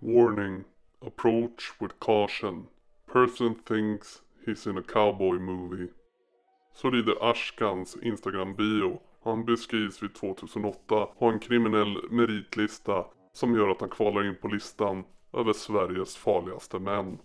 Warning. Approach with caution. Person thinks he's in a cowboy movie. Så lyder Ashkans Instagram-bio. Han beskrivs vid 2008 ha en kriminell meritlista som gör att han kvalar in på listan över Sveriges farligaste män.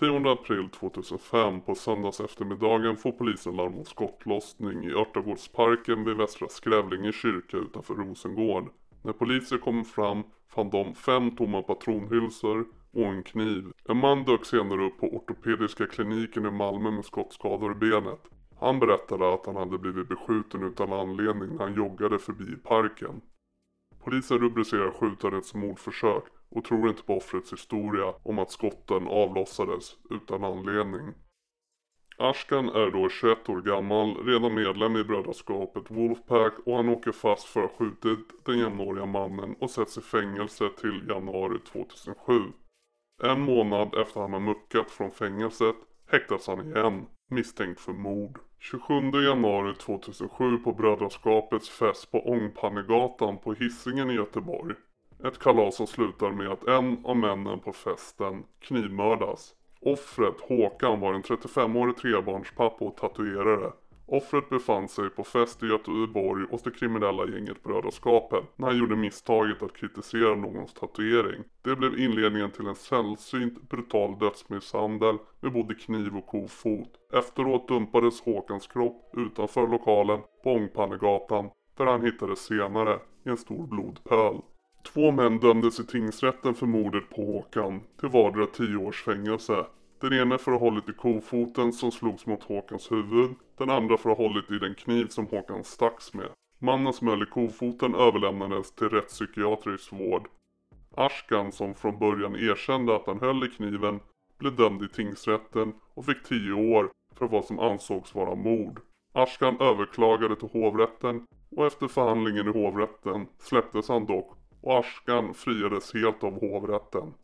10 april 2005 på söndags eftermiddagen får polisen larm om skottlossning i Örtagårdsparken vid Västra Skrävlinge kyrka utanför Rosengård. När poliser kom fram fann de fem tomma patronhylsor och en kniv. En man dök senare upp på ortopediska kliniken i Malmö med skottskador i benet. Han berättade att han hade blivit beskjuten utan anledning när han joggade förbi parken. Polisen rubricerar skjutandet som mordförsök och tror inte på offrets historia om att skotten avlossades utan anledning. Ashkan är då 21 år gammal, redan medlem i brödraskapet Wolfpack och han åker fast för att ha skjutit den jämnåriga mannen och sätts i fängelse till januari 2007. En månad efter han har muckat från fängelset häktas han igen, misstänkt för mord. 27 januari 2007 på Brödraskapets fest på Ångpannegatan på Hisingen i Göteborg. Ett kalas som slutar med att en av männen på festen knivmördas. Offret Håkan var en 35-årig trebarnspappa och tatuerare. Offret befann sig på fest i Göteborg hos det kriminella gänget Brödraskapet när han gjorde misstaget att kritisera någons tatuering. Det blev inledningen till en sällsynt brutal dödsmisshandel med både kniv och kofot. Efteråt dumpades Håkans kropp utanför lokalen på Ångpannegatan där han hittades senare i en stor blodpöl. Två män dömdes i tingsrätten för mordet på Håkan till vardera 10 års fängelse. Den ene för att ha hållit i kofoten som slogs mot Håkans huvud. Den andra för att ha hållit i den kniv som Håkan stacks med. Mannen som höll i kofoten överlämnades till rättspsykiatrisk vård. Ashkan som från början erkände att han höll i kniven blev dömd i tingsrätten och fick 10 år för vad som ansågs vara mord. Ashkan överklagade till hovrätten och efter förhandlingen i hovrätten släpptes han dock och Askan friades helt av hovrätten.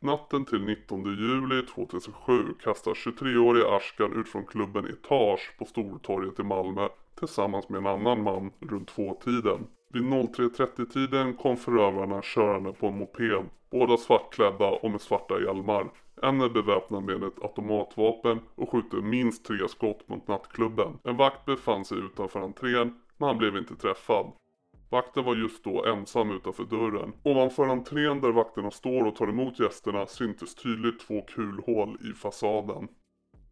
Natten till 19 juli 2007 kastar 23-årige Ashkan ut från klubben Etage på Stortorget i Malmö tillsammans med en annan man runt tvåtiden. Vid 03.30-tiden kom förövarna körande på en moped, båda svartklädda och med svarta hjälmar. En är beväpnad med ett automatvapen och skjuter minst tre skott mot nattklubben. En vakt befann sig utanför entrén, men han blev inte träffad. Vakten var just då ensam utanför dörren. Ovanför entrén där vakterna står och tar emot gästerna syntes tydligt två kulhål i fasaden.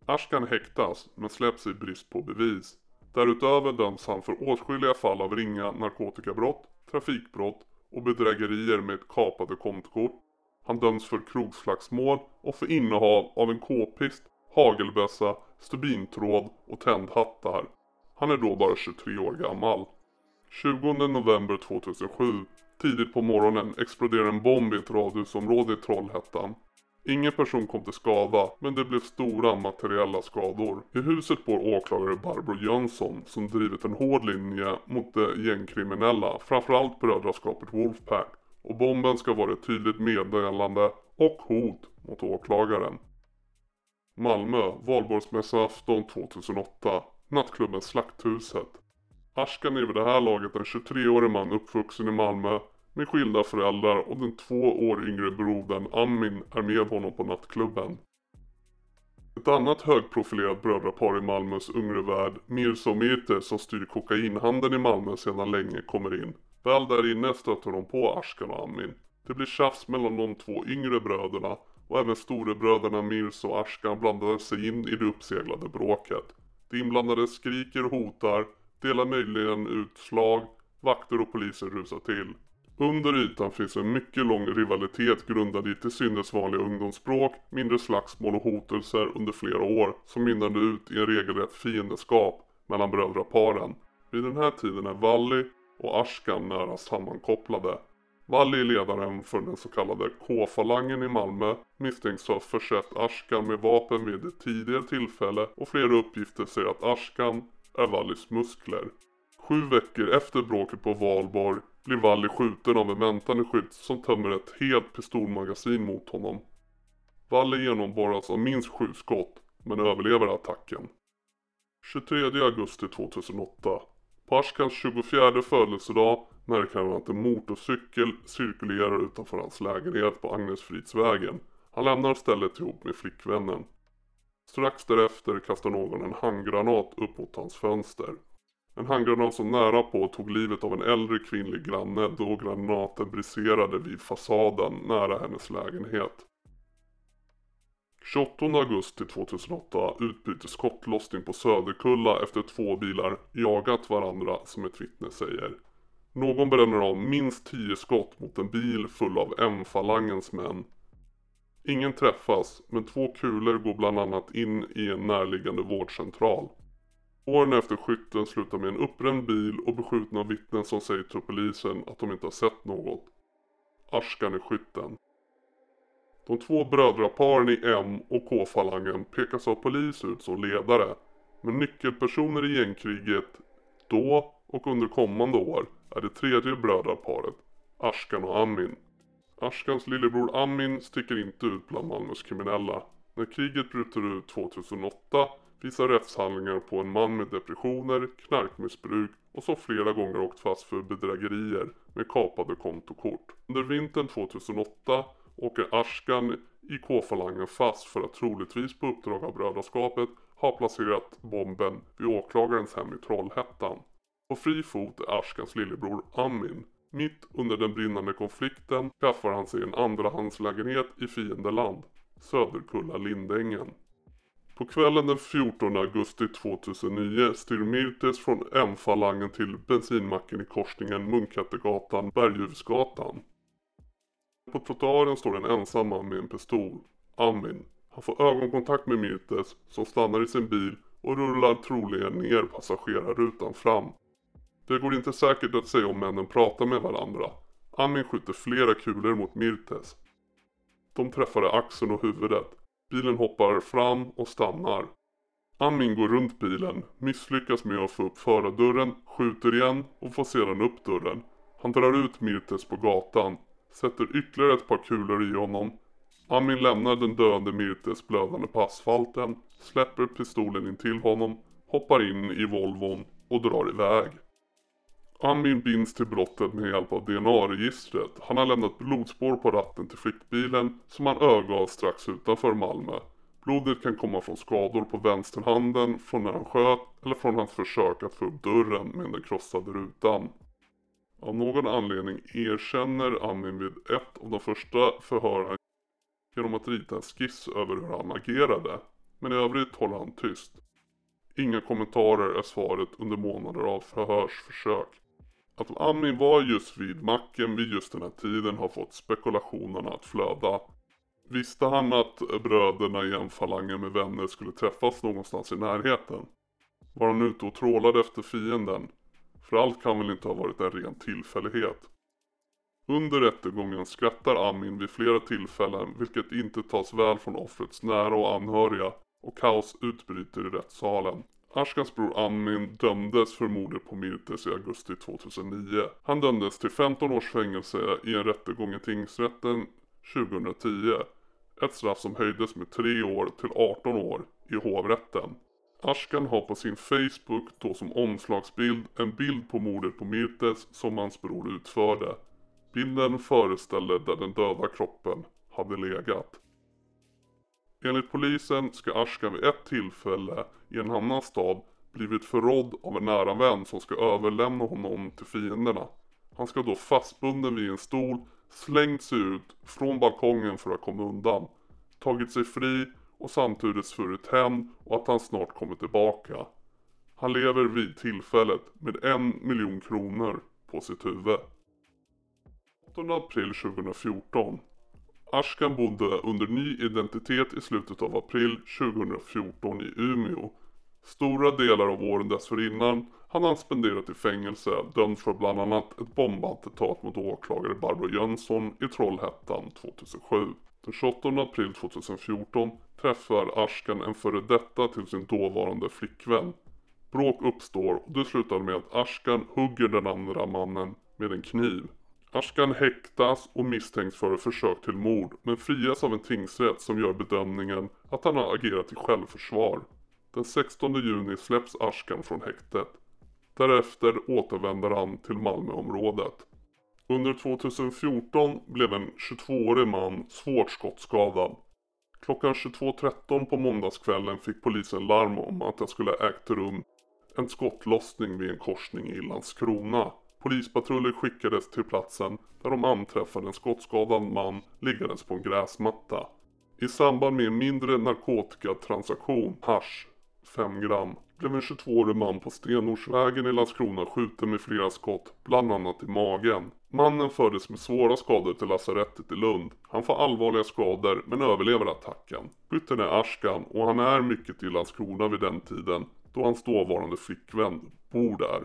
Ashkan häktas men släpps i brist på bevis. Därutöver döms han för åtskilliga fall av ringa narkotikabrott, trafikbrott och bedrägerier med ett kapade kontokort. Han döms för krogslagsmål och för innehav av en k-pist, hagelbössa, stubintråd och tändhattar. Han är då bara 23 år gammal. 20 november 2007, tidigt på morgonen, exploderar en bomb i ett radhusområde i Trollhättan. Ingen person kom till skada, men det blev stora materiella skador. I huset bor åklagare Barbro Jönsson som drivit en hård linje mot de gängkriminella, framförallt brödraskapet Wolfpack. Och bomben ska vara ett tydligt meddelande och hot mot åklagaren. Malmö, valborgsmässoafton 2008. Nattklubben Slakthuset. Ashkan är vid det här laget en 23-årig man uppvuxen i Malmö med skilda föräldrar och den två år yngre brodern Amin är med honom på nattklubben. Ett annat högprofilerat brödrapar i Malmös yngre värld, Mirza och Mirte som styr kokainhandeln i Malmö sedan länge kommer in. Väl där inne stöter de på Ashkan och Amin. Det blir tjafs mellan de två yngre bröderna och även storebröderna Mirza och Ashkan blandar sig in i det uppseglade bråket. De inblandade skriker och hotar delar möjligen ut slag, vakter och poliser rusar till. Under ytan finns en mycket lång rivalitet grundad i till synes vanliga ungdomsbråk, mindre slagsmål och hotelser under flera år som mynnade ut i en regelrätt fiendeskap mellan brödraparen. Vid den här tiden är Valli och Ashkan nära sammankopplade. Valli är ledaren för den så kallade K-falangen i Malmö, misstänks ha försett Ashkan med vapen vid ett tidigare tillfälle och flera uppgifter säger att Ashkan är Wallis muskler. Sju veckor efter bråket på Valborg blir Valli skjuten av en väntande skytt som tömmer ett helt pistolmagasin mot honom. Valli genomborras av minst sju skott men överlever attacken. 23 augusti 2008. På Ashkans 24 födelsedag märker han att en motorcykel cirkulerar utanför hans lägenhet på Agnesfridsvägen. Han lämnar stället ihop med flickvännen. Strax därefter kastar någon en handgranat upp mot hans fönster. En handgranat som nära på tog livet av en äldre kvinnlig granne då granaten briserade vid fasaden nära hennes lägenhet. 28 augusti 2008 utbryter skottlossning på Söderkulla efter två bilar jagat varandra som ett vittne säger. Någon bränner av minst 10 skott mot en bil full av M-falangens män. Ingen träffas men två kulor går bland annat in i en närliggande vårdcentral. Åren efter skytten slutar med en uppbränd bil och beskjutna vittnen som säger till polisen att de inte har sett något. Ashkan är skytten. De två brödraparen i M och K-falangen pekas av polis ut som ledare. Men nyckelpersoner i gängkriget då och under kommande år är det tredje brödraparet, Ashkan och Amin. Ashkans lillebror Amin sticker inte ut bland Malmös kriminella. När kriget bryter ut 2008 visar rättshandlingar på en man med depressioner, knarkmissbruk och som flera gånger åkt fast för bedrägerier med kapade kontokort. Under vintern 2008 åker Ashkan i K-falangen fast för att troligtvis på uppdrag av brödraskapet ha placerat bomben vid åklagarens hem i Trollhättan. På fri fot är Ashkans lillebror Amin. Mitt under den brinnande konflikten skaffar han sig en andrahandslägenhet i fiendeland, Söderkulla Lindängen. På kvällen den 14 augusti 2009 styr Mirtes från M-falangen till bensinmacken i korsningen Munkhättegatan Berguvsgatan. På trottoaren står en ensam man med en pistol, Amin. Han får ögonkontakt med Mirtes som stannar i sin bil och rullar troligen ner passagerarrutan fram. Det går inte säkert att säga om männen pratar med varandra. Amin skjuter flera kulor mot Mirtes. De träffar axeln och huvudet. Bilen hoppar fram och stannar. Amin går runt bilen, misslyckas med att få upp förardörren, skjuter igen och får sedan upp dörren. Han drar ut Mirtes på gatan, sätter ytterligare ett par kulor i honom. Amin lämnar den döende Mirtes blödande på asfalten, släpper pistolen in till honom, hoppar in i Volvon och drar iväg. Amin binds till brottet med hjälp av DNA-registret. Han har lämnat blodspår på ratten till flyktbilen som han övergav strax utanför Malmö. Blodet kan komma från skador på vänsterhanden, från när han sköt eller från hans försök att få upp dörren med den krossade rutan. Av någon anledning erkänner Amin vid ett av de första förhören genom att rita en skiss över hur han agerade. Men i övrigt håller han tyst. Inga kommentarer är svaret under månader av förhörsförsök. Att Amin var just vid macken vid just den här tiden har fått spekulationerna att flöda. Visste han att bröderna i enfalangen med vänner skulle träffas någonstans i närheten? Var han ute och trålade efter fienden? För allt kan väl inte ha varit en ren tillfällighet. Under rättegången skrattar Amin vid flera tillfällen vilket inte tas väl från offrets nära och anhöriga och kaos utbryter i rättssalen. Ashkans bror Amin dömdes för mordet på Mirtes i augusti 2009. Han dömdes till 15 års fängelse i en rättegång i tingsrätten 2010. Ett straff som höjdes med 3 år till 18 år i hovrätten. Ashkan har på sin Facebook då som omslagsbild en bild på mordet på Mirtes som hans bror utförde. Bilden föreställer där den döda kroppen hade legat. Enligt polisen ska Ashkan vid ett tillfälle i en annan stad blivit förrådd av en nära vän som ska överlämna honom till fienderna. Han ska då fastbunden vid en stol slängt sig ut från balkongen för att komma undan, tagit sig fri och samtidigt svurit hem och att han snart kommer tillbaka. Han lever vid tillfället med en miljon kronor på sitt huvud. 8 april 2014 Ashkan bodde under ny identitet i slutet av april 2014 i Umeå. Stora delar av åren dessförinnan hade han spenderat i fängelse dömd för bland annat ett bombattentat mot åklagare Barbro Jönsson i Trollhättan 2007. Den 28 april 2014 träffar Ashkan en före detta till sin dåvarande flickvän. Bråk uppstår och det slutar med att Ashkan hugger den andra mannen med en kniv. Ashkan häktas och misstänks för försök till mord men frias av en tingsrätt som gör bedömningen att han har agerat i självförsvar. Den 16 juni släpps Ashkan från häktet. Därefter återvänder han till Malmöområdet. Under 2014 blev en 22-årig man svårt skottskadad. Klockan 22.13 på måndagskvällen fick polisen larm om att det skulle ägt rum en skottlossning vid en korsning i Landskrona. Polispatruller skickades till platsen där de anträffade en skottskadad man liggandes på en gräsmatta. I samband med en mindre narkotikatransaktion, hash 5 gram, blev en 22-årig man på Stenorsvägen i Landskrona skjuten med flera skott, bland annat i magen. Mannen fördes med svåra skador till lasarettet i Lund. Han får allvarliga skador men överlever attacken. Skytten är Ashkan och han är mycket i Landskrona vid den tiden då hans dåvarande flickvän bor där.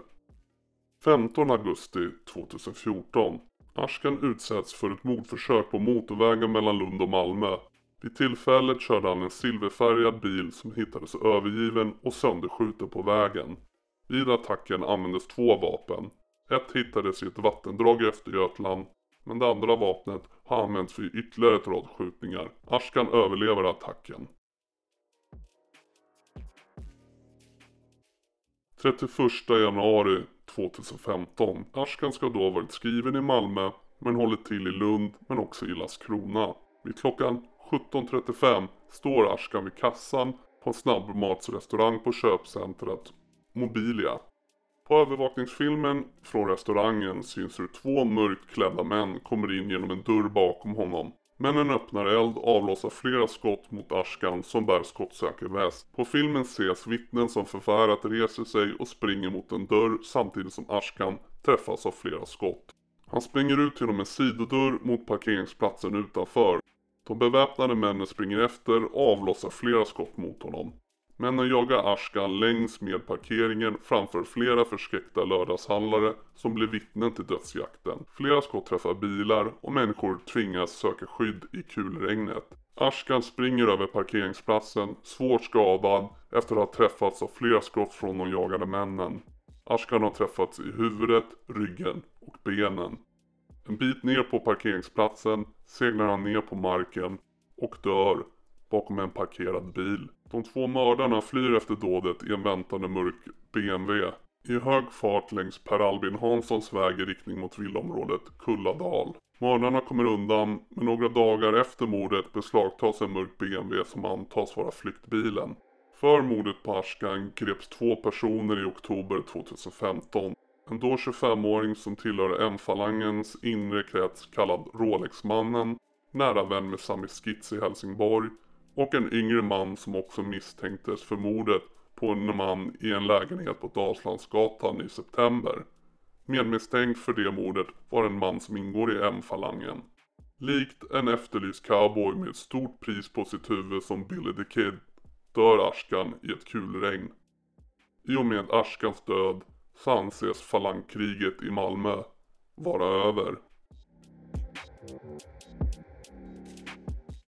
15 augusti 2014. Ashkan utsätts för ett mordförsök på motorvägen mellan Lund och Malmö. Vid tillfället körde han en silverfärgad bil som hittades övergiven och sönderskjuten på vägen. Vid attacken användes två vapen. Ett hittades i ett vattendrag i Östergötland men det andra vapnet har använts vid ytterligare ett rad skjutningar. Ashkan överlever attacken. 31 januari 2015. Ashkan ska då ha varit skriven i Malmö men hållit till i Lund men också i Landskrona. Vid klockan 17.35 står Ashkan vid kassan på en snabbmatsrestaurang på köpcentret Mobilia. På övervakningsfilmen från restaurangen syns hur två mörkt klädda män kommer in genom en dörr bakom honom. Männen öppnar eld och avlossar flera skott mot Ashkan som bär skottsäker väst. På filmen ses vittnen som förfärat reser sig och springer mot en dörr samtidigt som Ashkan träffas av flera skott. Han springer ut genom en sidodörr mot parkeringsplatsen utanför. De beväpnade männen springer efter och avlossar flera skott mot honom. Männen jagar Ashkan längs med parkeringen framför flera förskräckta lördagshandlare som blir vittnen till dödsjakten. Flera skott träffar bilar och människor tvingas söka skydd i kulregnet. Ashkan springer över parkeringsplatsen, svårt skadad efter att ha träffats av flera skott från de jagade männen. Ashkan har träffats i huvudet, ryggen och benen. En bit ner på parkeringsplatsen seglar han ner på marken och dör bakom en parkerad bil. De två mördarna flyr efter dådet i en väntande mörk BMW i hög fart längs Per Albin Hanssons väg i riktning mot villaområdet Kulladal. Mördarna kommer undan men några dagar efter mordet beslagtas en mörk BMW som antas vara flyktbilen. För mordet på Ashkan greps två personer i oktober 2015. En då 25-åring som tillhör M-falangens inre krets kallad Rolexmannen, nära vän med Sami Skitz i Helsingborg och en yngre man som också misstänktes för mordet på en man i en lägenhet på Dalslandsgatan i september. Medmisstänkt för det mordet var en man som ingår i M-falangen. Likt en efterlyst cowboy med ett stort pris på sitt huvud som Billy the Kid dör Ashkan i ett kulregn. I och med Ashkans död så anses falangkriget i Malmö vara över.